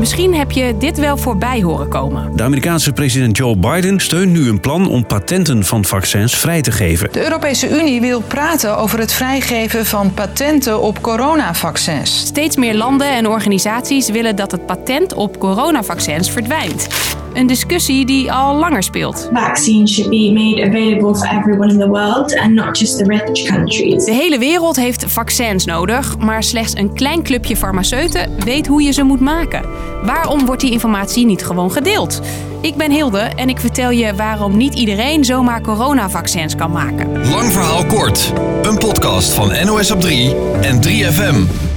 Misschien heb je dit wel voorbij horen komen. De Amerikaanse president Joe Biden steunt nu een plan om patenten van vaccins vrij te geven. De Europese Unie wil praten over het vrijgeven van patenten op coronavaccins. Steeds meer landen en organisaties willen dat het patent op coronavaccins verdwijnt. Een discussie die al langer speelt. Vaccines should be made available for everyone in the world and not just the rich countries. De hele wereld heeft vaccins nodig, maar slechts een klein clubje farmaceuten weet hoe je ze moet maken. Waarom wordt die informatie niet gewoon gedeeld? Ik ben Hilde en ik vertel je waarom niet iedereen zomaar coronavaccins kan maken. Lang verhaal kort. Een podcast van NOS op 3 en 3FM.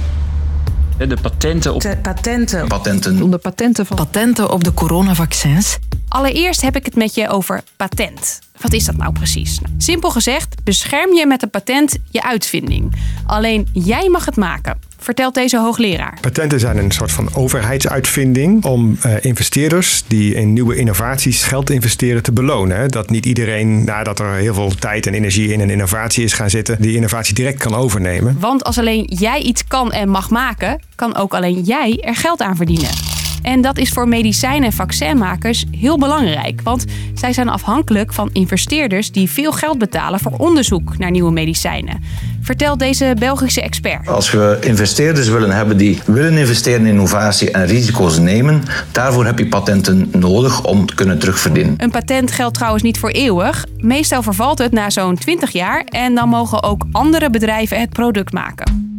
De patenten op De patenten. Patenten. Onder patenten van. Patenten op de coronavaccins. Allereerst heb ik het met je over patent. Wat is dat nou precies? Nou, simpel gezegd, bescherm je met een patent je uitvinding. Alleen jij mag het maken, vertelt deze hoogleraar. Patenten zijn een soort van overheidsuitvinding om eh, investeerders die in nieuwe innovaties geld investeren te belonen. Dat niet iedereen, nadat er heel veel tijd en energie in een innovatie is gaan zitten, die innovatie direct kan overnemen. Want als alleen jij iets kan en mag maken, kan ook alleen jij er geld aan verdienen. En dat is voor medicijn- en vaccinmakers heel belangrijk, want zij zijn afhankelijk van investeerders die veel geld betalen voor onderzoek naar nieuwe medicijnen. Vertelt deze Belgische expert. Als we investeerders willen hebben die willen investeren in innovatie en risico's nemen, daarvoor heb je patenten nodig om te kunnen terugverdienen. Een patent geldt trouwens niet voor eeuwig. Meestal vervalt het na zo'n 20 jaar en dan mogen ook andere bedrijven het product maken.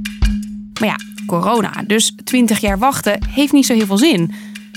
Maar ja, corona, dus 20 jaar wachten heeft niet zo heel veel zin.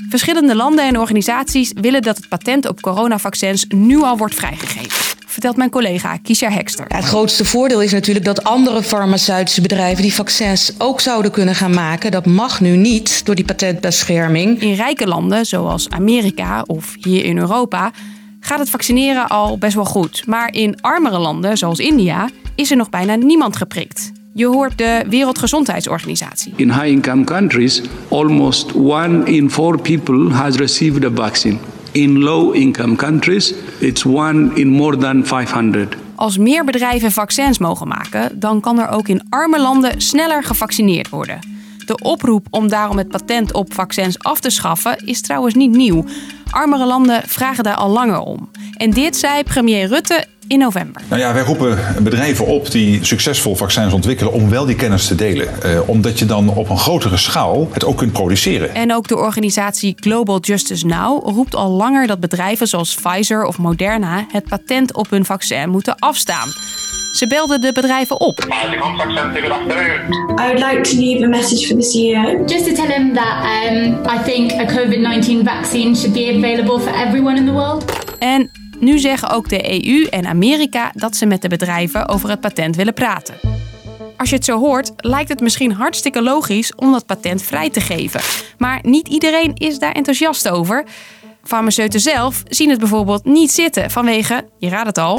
Verschillende landen en organisaties willen dat het patent op coronavaccins nu al wordt vrijgegeven. Vertelt mijn collega Kisha Hekster. Ja, het grootste voordeel is natuurlijk dat andere farmaceutische bedrijven die vaccins ook zouden kunnen gaan maken. Dat mag nu niet door die patentbescherming. In rijke landen, zoals Amerika of hier in Europa, gaat het vaccineren al best wel goed. Maar in armere landen, zoals India, is er nog bijna niemand geprikt. Je hoort de Wereldgezondheidsorganisatie. In high income countries, almost one in four people has received a vaccine. In low income countries, it's one in more than 500. Als meer bedrijven vaccins mogen maken, dan kan er ook in arme landen sneller gevaccineerd worden. De oproep om daarom het patent op vaccins af te schaffen is trouwens niet nieuw. Armere landen vragen daar al langer om. En dit zei premier Rutte in november. Nou ja, wij roepen bedrijven op die succesvol vaccins ontwikkelen om wel die kennis te delen. Eh, omdat je dan op een grotere schaal het ook kunt produceren. En ook de organisatie Global Justice Now roept al langer dat bedrijven zoals Pfizer of Moderna het patent op hun vaccin moeten afstaan. Ze belden de bedrijven op. I would like to leave a message for the CEO. Just to tell him that um, I think a COVID 19 vaccine should be available for everyone in the world. En nu zeggen ook de EU en Amerika dat ze met de bedrijven over het patent willen praten. Als je het zo hoort, lijkt het misschien hartstikke logisch om dat patent vrij te geven. Maar niet iedereen is daar enthousiast over. Farmaceuten zelf zien het bijvoorbeeld niet zitten vanwege, je raadt het al,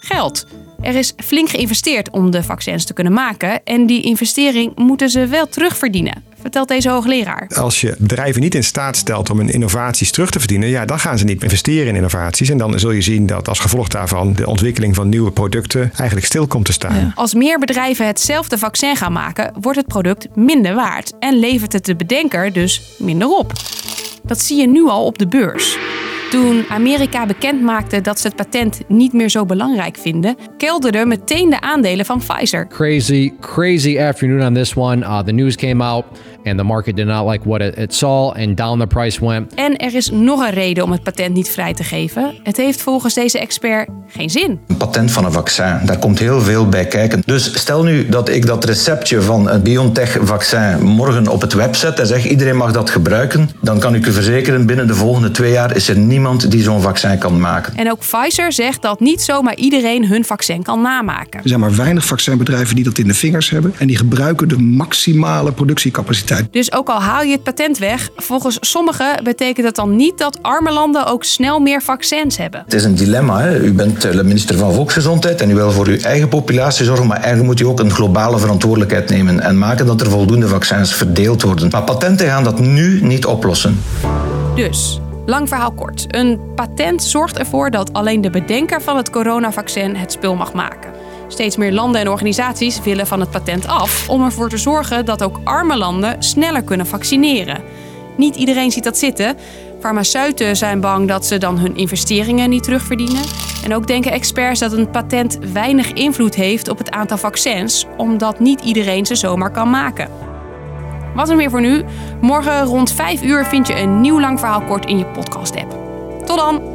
geld. Er is flink geïnvesteerd om de vaccins te kunnen maken en die investering moeten ze wel terugverdienen, vertelt deze hoogleraar. Als je bedrijven niet in staat stelt om hun innovaties terug te verdienen, ja, dan gaan ze niet investeren in innovaties. En dan zul je zien dat als gevolg daarvan de ontwikkeling van nieuwe producten eigenlijk stil komt te staan. Als meer bedrijven hetzelfde vaccin gaan maken, wordt het product minder waard en levert het de bedenker dus minder op. Dat zie je nu al op de beurs. Toen Amerika bekend maakte dat ze het patent niet meer zo belangrijk vinden, kelderden meteen de aandelen van Pfizer. Crazy, crazy afternoon on this one. Uh, the news came out and the market did not like what it, it saw and down the price went. En er is nog een reden om het patent niet vrij te geven. Het heeft volgens deze expert geen zin. Een patent van een vaccin, daar komt heel veel bij kijken. Dus stel nu dat ik dat receptje van het BioNTech-vaccin morgen op het web zet en zeg iedereen mag dat gebruiken, dan kan ik u verzekeren binnen de volgende twee jaar is er niemand die zo'n vaccin kan maken. En ook Pfizer zegt dat niet zomaar iedereen hun vaccin kan namaken. Er zijn maar weinig vaccinbedrijven die dat in de vingers hebben en die gebruiken de maximale productiecapaciteit. Dus ook al haal je het patent weg, volgens sommigen betekent dat dan niet dat arme landen ook snel meer vaccins hebben. Het is een dilemma. Hè? U bent de minister van Volksgezondheid en u wil voor uw eigen populatie zorgen, maar eigenlijk moet u ook een globale verantwoordelijkheid nemen en maken dat er voldoende vaccins verdeeld worden. Maar patenten gaan dat nu niet oplossen. Dus, lang verhaal kort. Een patent zorgt ervoor dat alleen de bedenker van het coronavaccin het spul mag maken. Steeds meer landen en organisaties willen van het patent af om ervoor te zorgen dat ook arme landen sneller kunnen vaccineren. niet iedereen ziet dat zitten. Farmaceuten zijn bang dat ze dan hun investeringen niet terugverdienen. En ook denken experts dat een patent weinig invloed heeft op het aantal vaccins, omdat niet iedereen ze zomaar kan maken. Wat er weer voor nu. Morgen rond 5 uur vind je een nieuw lang verhaal kort in je podcast-app. Tot dan!